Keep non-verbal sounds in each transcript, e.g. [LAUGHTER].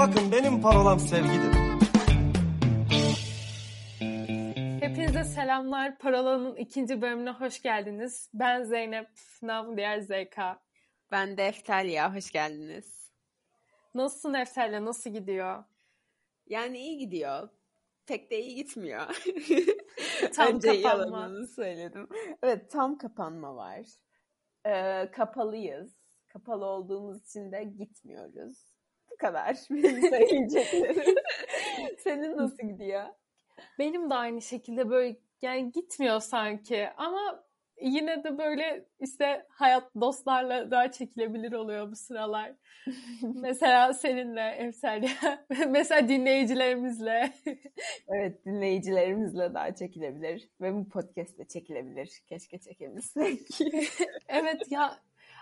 Bakın benim parolam sevgidir. Hepinize selamlar. Parola'nın ikinci bölümüne hoş geldiniz. Ben Zeynep, nam diğer ZK. Ben de hoş geldiniz. Nasılsın Eftelya, nasıl gidiyor? Yani iyi gidiyor. Pek de iyi gitmiyor. [LAUGHS] Tam Önce kapanma. söyledim. Evet, tam kapanma var. Ee, kapalıyız. Kapalı olduğumuz için de gitmiyoruz. Kadar. [LAUGHS] Benim söyleyeceklerim. [LAUGHS] Senin nasıl gidiyor? Benim de aynı şekilde böyle yani gitmiyor sanki ama yine de böyle işte hayat dostlarla daha çekilebilir oluyor bu sıralar. [LAUGHS] Mesela seninle Eftelya, mesela dinleyicilerimizle. Evet, dinleyicilerimizle daha çekilebilir. Ve bu podcast de çekilebilir. Keşke çekebilsek. Evet ya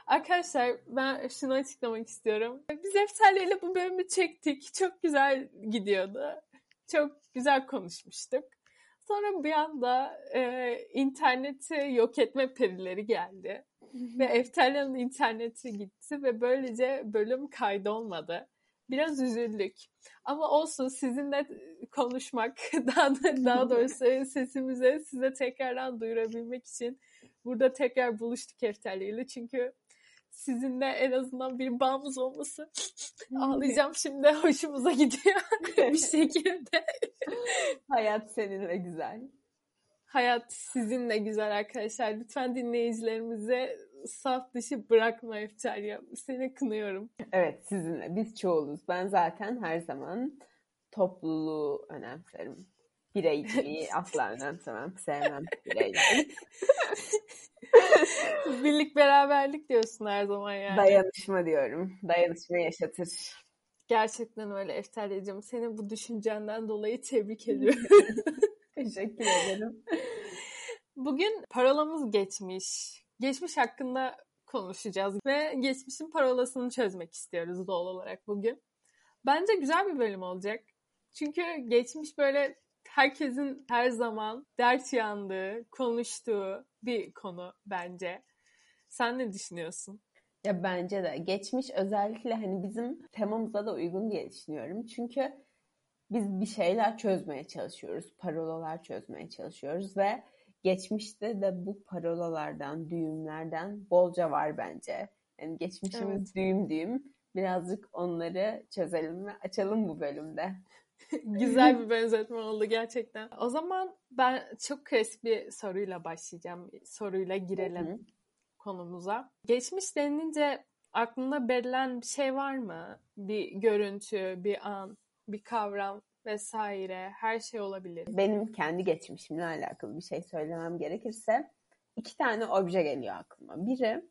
arkadaşlar ben şunu açıklamak istiyorum. Biz Eftelya ile bu bölümü çektik. Çok güzel gidiyordu. Çok güzel konuşmuştuk. Sonra bir anda e, interneti yok etme perileri geldi. ve Eftelya'nın interneti gitti ve böylece bölüm kaydolmadı. Biraz üzüldük. Ama olsun sizinle konuşmak, [LAUGHS] daha, daha doğrusu sesimizi size tekrardan duyurabilmek için burada tekrar buluştuk Eftelya ile. Çünkü sizinle en azından bir bağımız olması ağlayacağım şimdi hoşumuza gidiyor [LAUGHS] [LAUGHS] bir şekilde. Hayat seninle güzel. Hayat sizinle güzel arkadaşlar. Lütfen dinleyicilerimize saf dışı bırakma Eftelya. Seni kınıyorum. Evet sizinle. Biz çoğuluz. Ben zaten her zaman topluluğu önemserim. Bireyciliği [LAUGHS] asla önemsemem. Sevmem bireyleri. [LAUGHS] Birlik beraberlik diyorsun her zaman yani. Dayanışma diyorum. Dayanışma yaşatır. Gerçekten öyle Eftelya'cığım. Seni bu düşüncenden dolayı tebrik [LAUGHS] ediyorum. Teşekkür ederim. Bugün parolamız geçmiş. Geçmiş hakkında konuşacağız ve geçmişin parolasını çözmek istiyoruz doğal olarak bugün. Bence güzel bir bölüm olacak. Çünkü geçmiş böyle herkesin her zaman dert yandığı, konuştuğu bir konu bence. Sen ne düşünüyorsun? Ya bence de geçmiş özellikle hani bizim temamıza da uygun diye düşünüyorum. Çünkü biz bir şeyler çözmeye çalışıyoruz. Parolalar çözmeye çalışıyoruz ve geçmişte de bu parolalardan, düğümlerden bolca var bence. Yani geçmişimiz Evet. düğüm düğüm. Birazcık onları çözelim ve açalım bu bölümde. [LAUGHS] Güzel bir benzetme oldu gerçekten. O zaman ben çok klasik bir soruyla başlayacağım. Soruyla girelim konumuza. Geçmiş denilince aklına belirlen bir şey var mı? Bir görüntü, bir an, bir kavram vesaire her şey olabilir. Benim kendi geçmişimle alakalı bir şey söylemem gerekirse iki tane obje geliyor aklıma. Biri,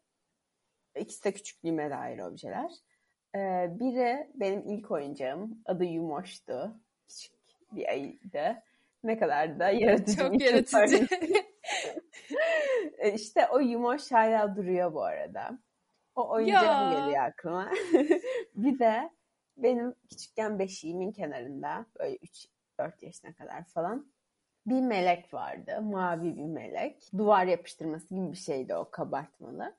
ikisi de küçüklüğüme dair objeler. Ee, biri benim ilk oyuncağım. Adı Yumoş'tu. Küçük bir ayıydı. Ne kadar da yaratıcı Çok yaratıcı. Ee, [LAUGHS] işte o Yumoş hala duruyor bu arada. O oyuncağım Ya. geliyor aklıma. [LAUGHS] bir de benim küçükken beşiğimin kenarında böyle 3-4 yaşına kadar falan bir melek vardı. Mavi bir melek. Duvar yapıştırması gibi bir şeydi o kabartmalı.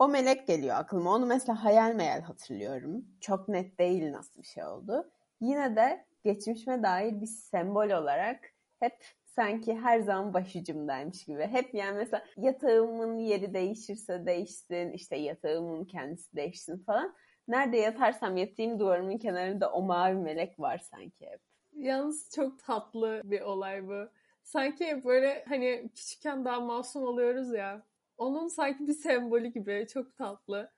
O melek geliyor aklıma. Onu mesela hayal meyal hatırlıyorum. Çok net değil nasıl bir şey oldu. Yine de geçmişime dair bir sembol olarak hep sanki her zaman başucumdaymış gibi. Hep yani mesela yatağımın yeri değişirse değişsin, işte yatağımın kendisi değişsin falan. Nerede yatarsam yatayım duvarımın kenarında o mavi melek var sanki hep. Yalnız çok tatlı bir olay bu. Sanki böyle hani küçükken daha masum oluyoruz ya. Onun sanki bir sembolü gibi. Çok tatlı.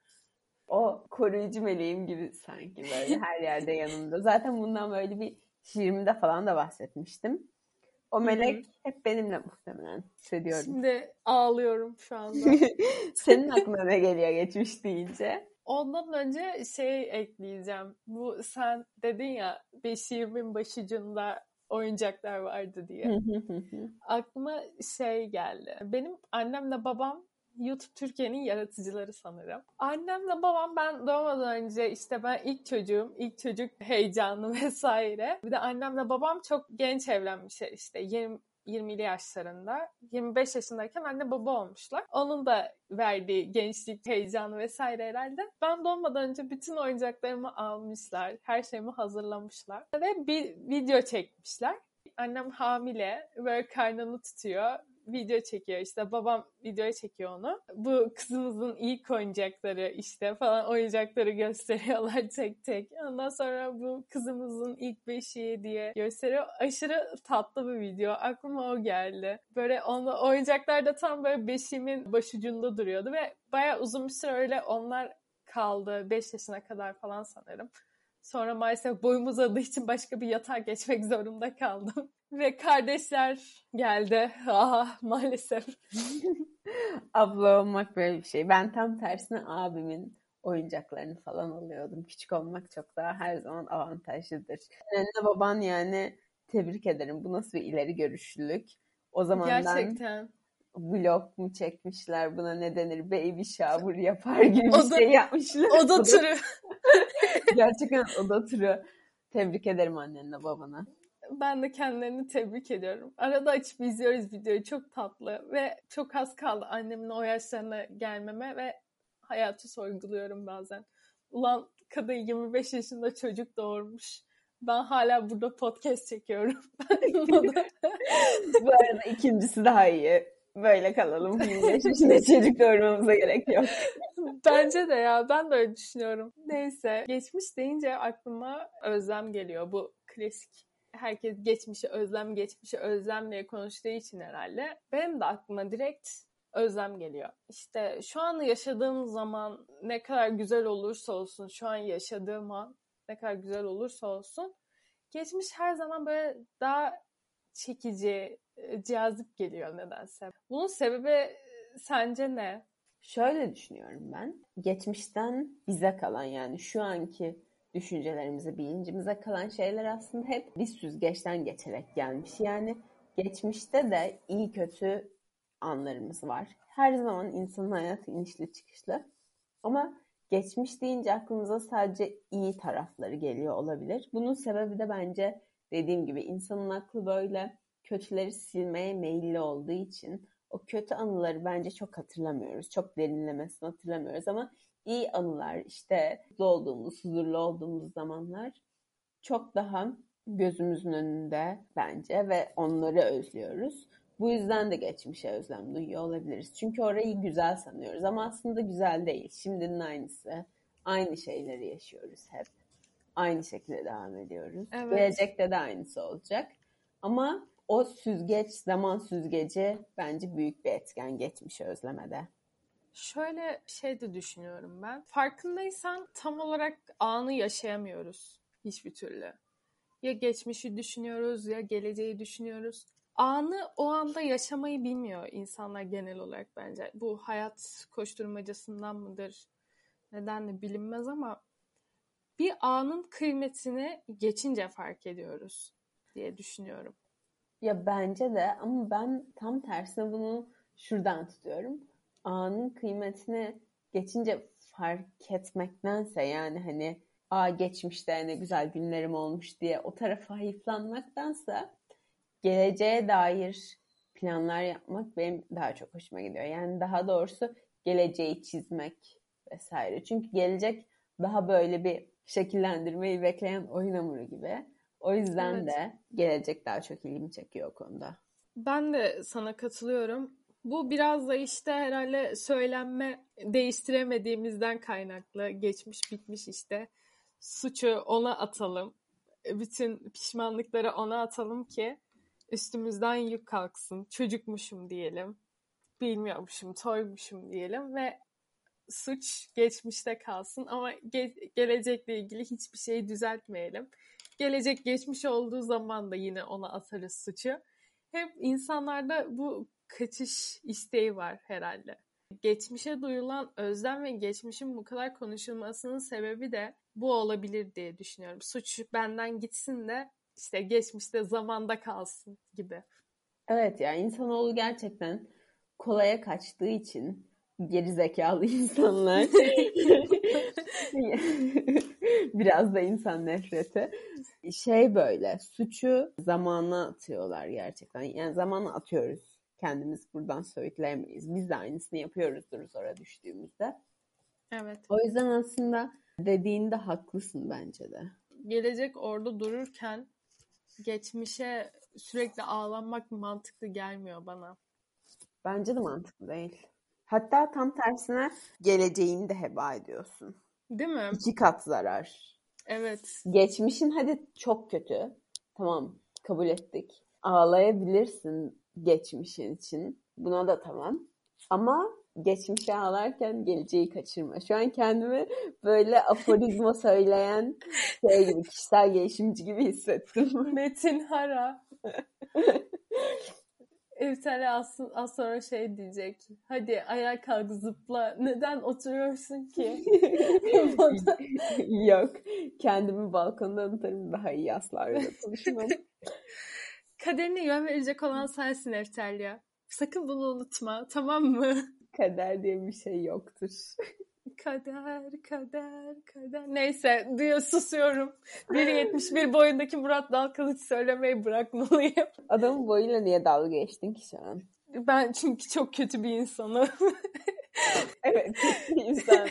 O koruyucu meleğim gibi sanki böyle her yerde yanımda. Zaten bundan böyle bir şiirimde falan da bahsetmiştim. O melek hep benimle muhtemelen hissediyorum. Şimdi ağlıyorum şu anda. [LAUGHS] Senin aklına ne geliyor geçmiş deyince? Ondan önce şey ekleyeceğim. Bu sen dedin ya beşiğimin başucunda oyuncaklar vardı diye. Aklıma şey geldi. Benim annemle babam YouTube Türkiye'nin yaratıcıları sanırım. Annemle babam ben doğmadan önce işte ben ilk çocuğum, ilk çocuk heyecanı [LAUGHS] vesaire. Bir de annemle babam çok genç evlenmişler işte 20, 20'li yaşlarında. 25 yaşındayken anne baba olmuşlar. Onun da verdiği gençlik heyecanı vesaire herhalde. Ben doğmadan önce bütün oyuncaklarımı almışlar. Her şeyimi hazırlamışlar. Ve bir video çekmişler. Annem hamile. Böyle karnını tutuyor video çekiyor işte babam video çekiyor onu. Bu kızımızın ilk oyuncakları işte falan oyuncakları gösteriyorlar [LAUGHS] tek tek. Ondan sonra bu kızımızın ilk beşiği diye gösteriyor. Aşırı tatlı bir video. Aklıma o geldi. Böyle onu, oyuncaklar da tam böyle beşiğimin başucunda duruyordu ve baya uzun bir süre öyle onlar kaldı. Beş yaşına kadar falan sanırım. Sonra maalesef boyum uzadığı için başka bir yatağa geçmek zorunda kaldım. [LAUGHS] Ve kardeşler geldi. Ah maalesef. [LAUGHS] Abla olmak böyle bir şey. Ben tam tersine abimin oyuncaklarını falan alıyordum. Küçük olmak çok daha her zaman avantajlıdır. Anne baban yani tebrik ederim. Bu nasıl bir ileri görüşlülük. O zamandan Gerçekten. Vlog mu çekmişler buna ne denir baby shower [LAUGHS] yapar gibi Oda- şey yapmışlar. Oda turu. [LAUGHS] Gerçekten oda turu. Tebrik ederim annenle babana. Ben de kendilerini tebrik ediyorum. Arada açıp izliyoruz videoyu. Çok tatlı ve çok az kaldı annemin o yaşlarına gelmeme ve hayatı sorguluyorum bazen. Ulan kadın 25 yaşında çocuk doğurmuş. Ben hala burada podcast çekiyorum. [LAUGHS] Bu arada ikincisi daha iyi. Böyle kalalım. 25 yaşında [LAUGHS] çocuk doğurmamıza gerek yok. Bence de ya ben de öyle düşünüyorum. Neyse geçmiş deyince aklıma özlem geliyor. Bu klasik herkes geçmişi özlem geçmişi özlem diye konuştuğu için herhalde. Benim de aklıma direkt özlem geliyor. İşte şu an yaşadığım zaman ne kadar güzel olursa olsun şu an yaşadığım an ne kadar güzel olursa olsun geçmiş her zaman böyle daha çekici, cazip geliyor nedense. Bunun sebebi e, sence ne? Şöyle düşünüyorum ben. Geçmişten bize kalan yani şu anki düşüncelerimize, bilincimize kalan şeyler aslında hep bir süzgeçten geçerek gelmiş. Yani geçmişte de iyi kötü anlarımız var. Her zaman insanın hayatı inişli çıkışlı. Ama geçmiş deyince aklımıza sadece iyi tarafları geliyor olabilir. Bunun sebebi de bence dediğim gibi insanın aklı böyle kötüleri silmeye meyilli olduğu için o kötü anıları bence çok hatırlamıyoruz. Çok derinlemesine hatırlamıyoruz ama iyi anılar işte mutlu olduğumuz, huzurlu olduğumuz zamanlar çok daha gözümüzün önünde bence ve onları özlüyoruz. Bu yüzden de geçmişe özlem duyuyor olabiliriz. Çünkü orayı güzel sanıyoruz ama aslında güzel değil. Şimdinin aynısı. Aynı şeyleri yaşıyoruz hep. Aynı şekilde devam ediyoruz. Evet. Gelecekte de aynısı olacak. Ama o süzgeç, zaman süzgeci bence büyük bir etken geçmişi özlemede. Şöyle şey de düşünüyorum ben. Farkındaysan tam olarak anı yaşayamıyoruz hiçbir türlü. Ya geçmişi düşünüyoruz ya geleceği düşünüyoruz. Anı o anda yaşamayı bilmiyor insanlar genel olarak bence. Bu hayat koşturmacasından mıdır? Neden de bilinmez ama bir anın kıymetini geçince fark ediyoruz diye düşünüyorum. Ya bence de ama ben tam tersine bunu şuradan tutuyorum. Anın kıymetini geçince fark etmektense yani hani aa geçmişte ne güzel günlerim olmuş diye o tarafa hayıflanmaktansa geleceğe dair planlar yapmak benim daha çok hoşuma gidiyor. Yani daha doğrusu geleceği çizmek vesaire. Çünkü gelecek daha böyle bir şekillendirmeyi bekleyen oyun hamuru gibi. O yüzden Evet. de gelecek daha çok ilgimi çekiyor o konuda. Ben de sana katılıyorum. Bu biraz da işte herhalde söylenme değiştiremediğimizden kaynaklı. Geçmiş bitmiş işte. Suçu ona atalım. Bütün pişmanlıkları ona atalım ki üstümüzden yük kalksın. Çocukmuşum diyelim. Bilmiyormuşum, toymuşum diyelim ve suç geçmişte kalsın ama ge- gelecekle ilgili hiçbir şeyi düzeltmeyelim. Gelecek geçmiş olduğu zaman da yine ona atarız suçu. Hep insanlarda bu kaçış isteği var herhalde. Geçmişe duyulan özlem ve geçmişin bu kadar konuşulmasının sebebi de bu olabilir diye düşünüyorum. Suç benden gitsin de işte geçmişte zamanda kalsın gibi. Evet ya insanoğlu gerçekten kolaya kaçtığı için geri zekalı insanlar [LAUGHS] [LAUGHS] [LAUGHS] Biraz da insan nefreti. Şey böyle suçu zamana atıyorlar gerçekten. Yani zamana atıyoruz. Kendimiz buradan söğütleyemeyiz. Biz de aynısını yapıyoruzdur sonra düştüğümüzde. Evet. O yüzden aslında dediğinde haklısın bence de. Gelecek orada dururken geçmişe sürekli ağlanmak mantıklı gelmiyor bana. Bence de mantıklı değil. Hatta tam tersine geleceğini de heba ediyorsun. Değil mi? İki kat zarar. Evet. Geçmişin hadi çok kötü. Tamam kabul ettik. Ağlayabilirsin geçmişin için. Buna da tamam. Ama geçmişe ağlarken geleceği kaçırma. Şu an kendimi böyle aforizma [LAUGHS] söyleyen şey gibi, kişisel gelişimci gibi hissettim. Metin Hara. [LAUGHS] Evtele az, az sonra şey diyecek. Hadi ayağa kalk zıpla. Neden oturuyorsun ki? [LAUGHS] Yok. Kendimi balkondan atarım daha iyi aslarla konuşmam. [LAUGHS] Kaderine yön verecek olan sensin Eftelya. Sakın bunu unutma. Tamam mı? Kader diye bir şey yoktur. Kader, kader, kader. Neyse, diye susuyorum. 1.71 boyundaki Murat Dalkılıç söylemeyi bırakmalıyım. [LAUGHS] Adamın boyuyla niye dalga geçtin ki şu an? Ben çünkü çok kötü bir insanım. [LAUGHS] evet, kötü bir insan.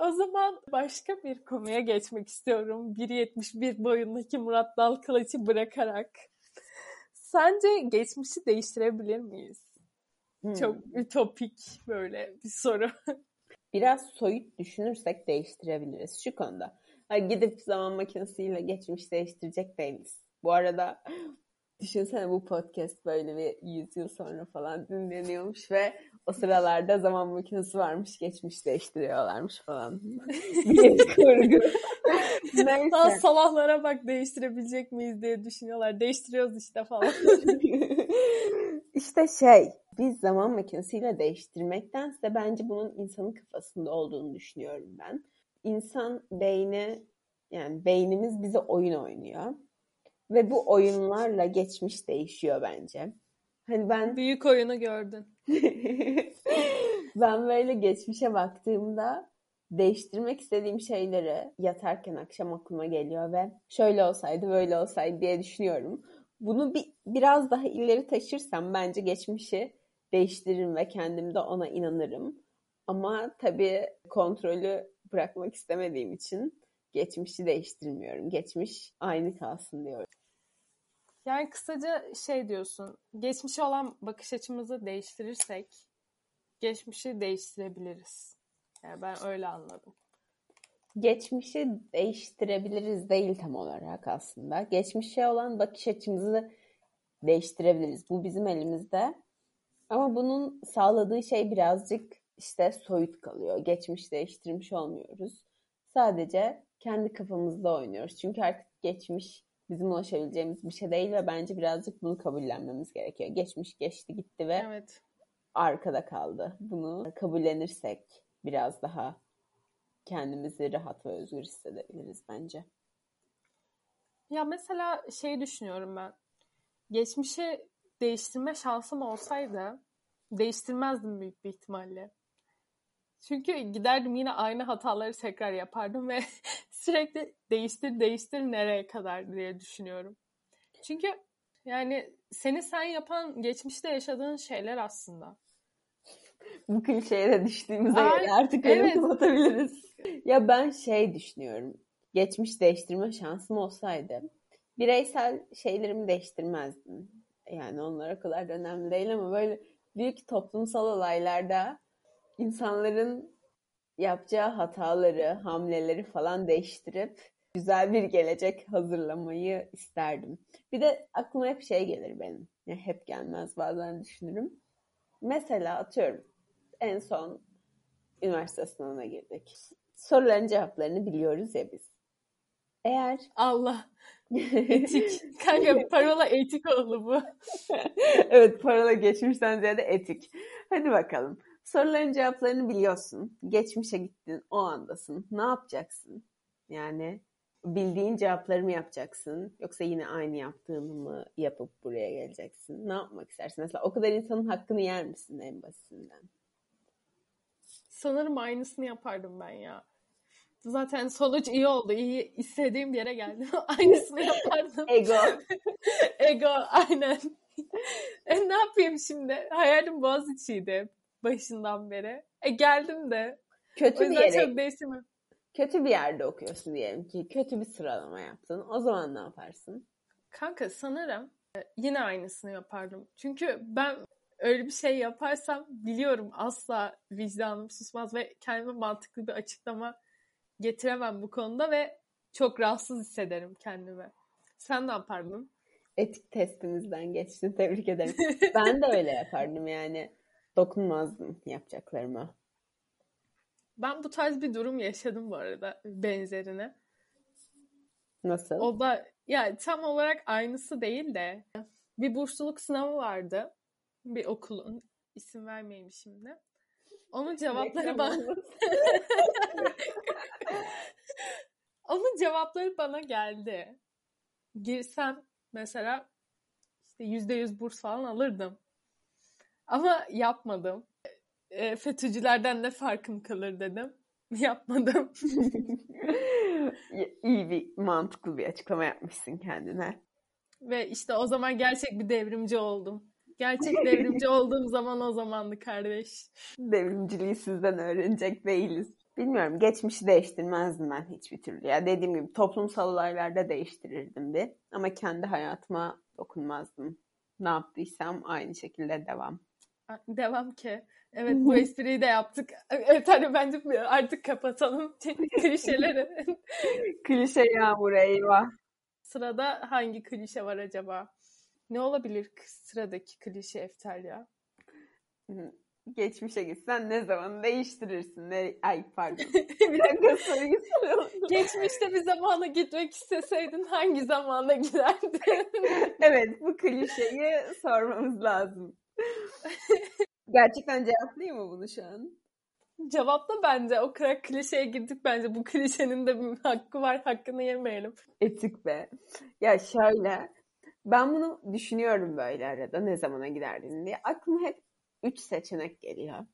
[LAUGHS] o zaman başka bir konuya geçmek istiyorum. 1.71 boyundaki Murat Dalkılıç'ı bırakarak. Sence geçmişi değiştirebilir miyiz? Hmm. Çok ütopik böyle bir soru. [LAUGHS] Biraz soyut düşünürsek değiştirebiliriz şu konuda. Ha, gidip zaman makinesiyle geçmiş değiştirecek değiliz. Bu arada [GASPS] düşünsene bu podcast böyle bir 100 yıl sonra falan dinleniyormuş ve o sıralarda zaman makinesi varmış geçmiş değiştiriyorlarmış falan. [LAUGHS] bir kurgu. [LAUGHS] Neyse. Daha sabahlara bak değiştirebilecek miyiz diye düşünüyorlar. Değiştiriyoruz işte falan. işte şey biz zaman makinesiyle değiştirmektense bence bunun insanın kafasında olduğunu düşünüyorum ben. İnsan beyni yani beynimiz bize oyun oynuyor. Ve bu oyunlarla geçmiş değişiyor bence. Hani ben [LAUGHS] büyük oyunu gördün. ben böyle geçmişe baktığımda değiştirmek istediğim şeyleri yatarken akşam aklıma geliyor ve şöyle olsaydı böyle olsaydı diye düşünüyorum. Bunu bir, biraz daha ileri taşırsam bence geçmişi değiştiririm ve kendim de ona inanırım. Ama tabii kontrolü bırakmak istemediğim için geçmişi değiştirmiyorum. Geçmiş aynı kalsın diyorum. Yani kısaca şey diyorsun, geçmişe olan bakış açımızı değiştirirsek geçmişi değiştirebiliriz. Yani ben öyle anladım. Geçmişi değiştirebiliriz değil tam olarak aslında. Geçmişe olan bakış açımızı değiştirebiliriz. Bu bizim elimizde. Ama bunun sağladığı şey birazcık işte soyut kalıyor. Geçmiş değiştirmiş olmuyoruz. Sadece kendi kafamızda oynuyoruz. Çünkü artık geçmiş bizim ulaşabileceğimiz bir şey değil ve bence birazcık bunu kabullenmemiz gerekiyor. Geçmiş geçti gitti ve evet. arkada kaldı. Bunu kabullenirsek biraz daha kendimizi rahat ve özgür hissedebiliriz bence. Ya mesela şey düşünüyorum ben. Geçmişi değiştirme şansım olsaydı değiştirmezdim büyük bir ihtimalle. Çünkü giderdim yine aynı hataları tekrar yapardım ve [LAUGHS] sürekli değiştir değiştir nereye kadar diye düşünüyorum. Çünkü yani seni sen yapan geçmişte yaşadığın şeyler aslında. Bu klişeye de düştüğümüze göre artık öyle evet. kapatabiliriz. Ya ben şey düşünüyorum. Geçmiş değiştirme şansım olsaydı bireysel şeylerimi değiştirmezdim. Yani onlara kadar da önemli değil ama böyle büyük toplumsal olaylarda insanların yapacağı hataları, hamleleri falan değiştirip güzel bir gelecek hazırlamayı isterdim. Bir de aklıma hep şey gelir benim. Yani hep gelmez bazen düşünürüm. Mesela atıyorum en son üniversite sınavına girdik. Soruların cevaplarını biliyoruz ya biz. Eğer Allah etik. [LAUGHS] Kanka parola etik oldu bu. [LAUGHS] evet parola geçmişten ziyade etik. Hadi bakalım. Soruların cevaplarını biliyorsun. Geçmişe gittin. O andasın. Ne yapacaksın? Yani bildiğin cevapları mı yapacaksın? Yoksa yine aynı yaptığını mı yapıp buraya geleceksin? Ne yapmak istersin? Mesela o kadar insanın hakkını yer misin en basitinden? Sanırım aynısını yapardım ben ya. Zaten sonuç iyi oldu. İyi istediğim yere geldim. [LAUGHS] Aynısını yapardım. Ego. [LAUGHS] Ego aynen. e ne yapayım şimdi? Hayalim Boğaziçi'ydi başından beri. E geldim de. Kötü bir yere, çok değiştirmem. kötü bir yerde okuyorsun diyelim ki. Kötü bir sıralama yaptın. O zaman ne yaparsın? Kanka sanırım e, yine aynısını yapardım. Çünkü ben öyle bir şey yaparsam biliyorum asla vicdanım susmaz ve kendime mantıklı bir açıklama getiremem bu konuda ve çok rahatsız hissederim kendimi. Sen ne yapardın? Etik testimizden geçtin. Tebrik ederim. ben de öyle yapardım yani. Dokunmazdım yapacaklarıma. Ben bu tarz bir durum yaşadım bu arada benzerini. Nasıl? O da yani tam olarak aynısı değil de bir bursluluk sınavı vardı. Bir okulun isim vermeyeyim şimdi. Onun cevapları bana [LAUGHS] onun cevapları bana geldi. Girsem mesela işte yüzde yüz burs falan alırdım. Ama yapmadım. E, FETÖ'cülerden ne farkım kalır dedim. [LAUGHS] Yapmadım. [LAUGHS] İyi bir mantıklı bir açıklama yapmışsın kendine. Ve işte o zaman gerçek bir devrimci oldum. Gerçek devrimci olduğum zaman o zamandı kardeş. Devrimciliği sizden öğrenecek değiliz. Bilmiyorum geçmişi değiştirmezdim ben hiçbir türlü. Ya dediğim gibi toplumsal olaylarda değiştirirdim bir. Ama kendi hayatıma dokunmazdım. Ne yaptıysam aynı şekilde devam. Devam ki. Evet bu espriyi de yaptık. Evet hani bence artık kapatalım [LAUGHS] klişeleri. Klişe yağmur eyvah. Sırada hangi klişe var acaba? Ne olabilir sıradaki klişe Eftel ya? [LAUGHS] Geçmişe gitsen ne zaman değiştirirsin? Ne... Ay pardon. [LAUGHS] bir dakika soruyu soralım. Geçmişte bir zamana gitmek isteseydin hangi zamana giderdin? [LAUGHS] evet bu klişeyi sormamız lazım. Gerçekten cevaplayayım mı bunu şu an? Cevapla bence. O kadar klişeye girdik bence. Bu klişenin de bir hakkı var. Hakkını yemeyelim. Etik be. Ya şöyle ben bunu düşünüyorum böyle arada ne zamana giderdin diye. Aklıma hep üç seçenek geliyor.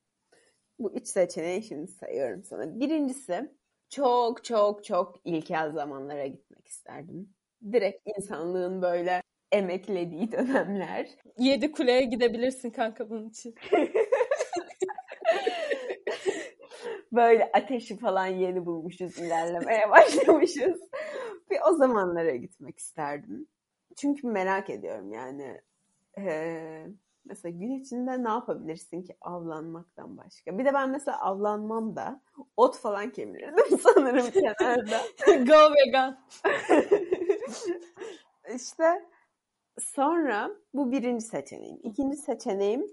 Bu üç seçeneği şimdi sayıyorum sana. Birincisi çok çok çok ilkel zamanlara gitmek isterdim. Direkt insanlığın böyle emeklediği dönemler. Yedi kuleye gidebilirsin kanka bunun için. [LAUGHS] böyle ateşi falan yeni bulmuşuz, ilerlemeye başlamışız. Bir o zamanlara gitmek isterdim. Çünkü merak ediyorum yani. Ee, mesela gün içinde ne yapabilirsin ki avlanmaktan başka? Bir de ben mesela avlanmam da ot falan kemirirdim [LAUGHS] sanırım kenarda. [LAUGHS] Go vegan. [LAUGHS] işte sonra bu birinci seçeneğim. İkinci seçeneğim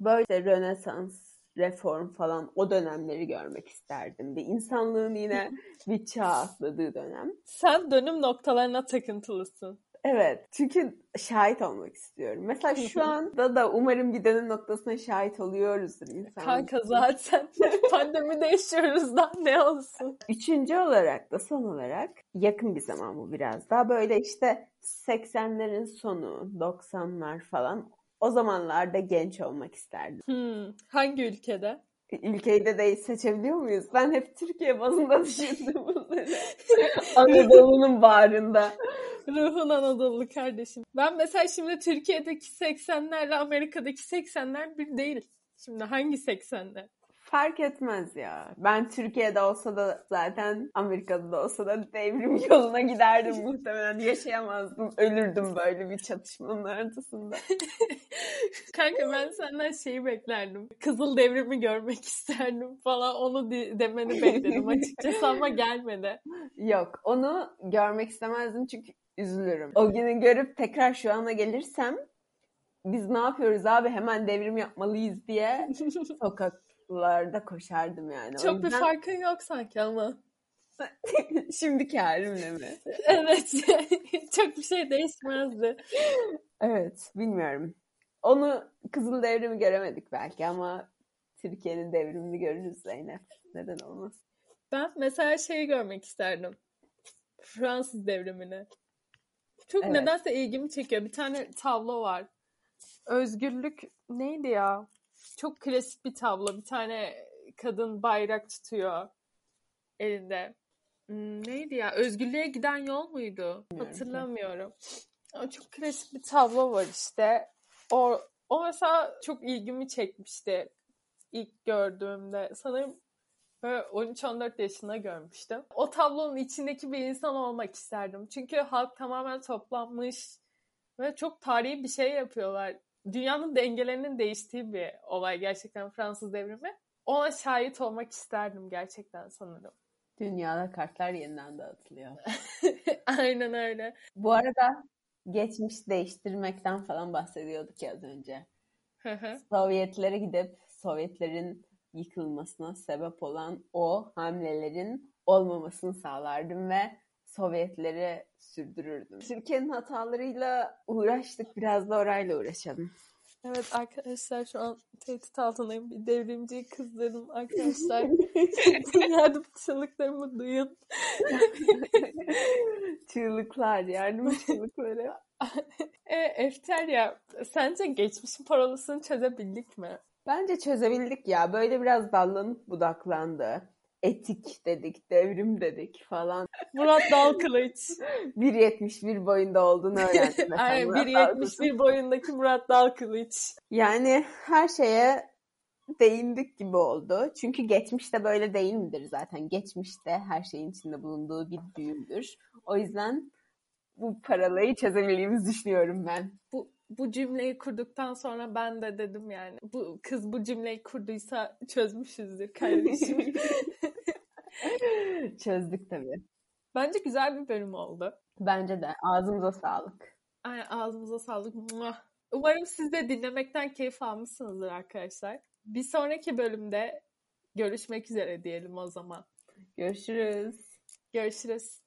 böyle Rönesans, reform falan o dönemleri görmek isterdim. Bir insanlığın yine bir çağ atladığı dönem. Sen dönüm noktalarına takıntılısın. Evet. Çünkü şahit olmak istiyorum. Mesela şu anda da umarım bir dönüm noktasına şahit oluyoruzdur insan. Kanka zaten [LAUGHS] pandemide yaşıyoruz da ne olsun. Üçüncü olarak da son olarak yakın bir zaman bu biraz daha. Böyle işte 80'lerin sonu, 90'lar falan o zamanlarda genç olmak isterdim. Hmm, hangi ülkede? Ülkeyi de değil seçebiliyor muyuz? Ben hep Türkiye bazında [LAUGHS] düşündüm bunları. Anadolu'nun [LAUGHS] bağrında. Ruhun Anadolu kardeşim. Ben mesela şimdi Türkiye'deki 80'lerle Amerika'daki 80'ler bir değil. Şimdi hangi 80'ler? Fark etmez ya. Ben Türkiye'de olsa da zaten Amerika'da da olsa da devrim [LAUGHS] yoluna giderdim muhtemelen. Yaşayamazdım. Ölürdüm böyle bir çatışmanın ortasında. [LAUGHS] Kanka ben senden şeyi beklerdim. Kızıl devrimi görmek isterdim falan. Onu de- demeni bekledim açıkçası ama [LAUGHS] gelmedi. Yok onu görmek istemezdim çünkü üzülürüm. O günü görüp tekrar şu ana gelirsem biz ne yapıyoruz abi hemen devrim yapmalıyız diye [LAUGHS] sokaklarda koşardım yani. O Çok bir yüzden- farkın yok sanki ama. [LAUGHS] Şimdiki halimle mi? Evet. [LAUGHS] Çok bir şey değişmezdi. Evet, bilmiyorum. Onu Kızıl Devrimi göremedik belki ama Türkiye'nin devrimini görürüz Zeynep. Neden olmaz? Ben mesela şeyi görmek isterdim. Fransız devrimini. Çok Evet. nedense ilgimi çekiyor. Bir tane tablo var. Özgürlük neydi ya? Çok klasik bir tablo. Bir tane kadın bayrak tutuyor elinde. Hmm, neydi ya? Özgürlüğe giden yol muydu? Hatırlamıyorum. Ama çok klasik bir tablo var işte. O, o mesela çok ilgimi çekmişti ilk gördüğümde. Sanırım 13-14 yaşında görmüştüm. O tablonun içindeki bir insan olmak isterdim. Çünkü halk tamamen toplanmış ve çok tarihi bir şey yapıyorlar. Dünyanın dengelerinin değiştiği bir olay gerçekten Fransız devrimi. Ona şahit olmak isterdim gerçekten sanırım. Dünyada kartlar yeniden dağıtılıyor. [LAUGHS] Aynen öyle. Bu arada geçmiş değiştirmekten falan bahsediyorduk ya az önce. Sovyetlere gidip Sovyetlerin yıkılmasına sebep olan o hamlelerin olmamasını sağlardım ve Sovyetleri sürdürürdüm. Türkiye'nin hatalarıyla uğraştık. Biraz da orayla uğraşalım. Evet arkadaşlar şu an tehdit altındayım. Bir devrimciyi kızdırdım arkadaşlar. [LAUGHS] Yardım çığlıklarımı duyun. [LAUGHS] Çığlıklar, yardım çığlıkları. [LAUGHS] e, Efterya, sence geçmişin parolasını çözebildik mi? Bence çözebildik ya. Böyle biraz dallanıp budaklandı. Etik dedik, devrim dedik falan. Murat Dalkılıç. [LAUGHS] 1.71 boyunda olduğunu öğrendim. [LAUGHS] Aynen Murat Dalkılıç'ın. 1.71 boyundaki Murat Dalkılıç. Yani her şeye değindik gibi oldu. Çünkü geçmişte böyle değil midir zaten? Geçmişte her şeyin içinde bulunduğu bir düğümdür. O yüzden bu paralayı çözebildiğimizi düşünüyorum ben. Bu, bu cümleyi kurduktan sonra ben de dedim yani. Bu kız bu cümleyi kurduysa çözmüşüzdür kardeşim. [LAUGHS] Çözdük tabii. Bence güzel bir bölüm oldu. Bence de. Ağzımıza sağlık. Aynen ağzımıza sağlık. Umarım siz de dinlemekten keyif almışsınızdır arkadaşlar. Bir sonraki bölümde görüşmek üzere diyelim o zaman. Görüşürüz. Görüşürüz.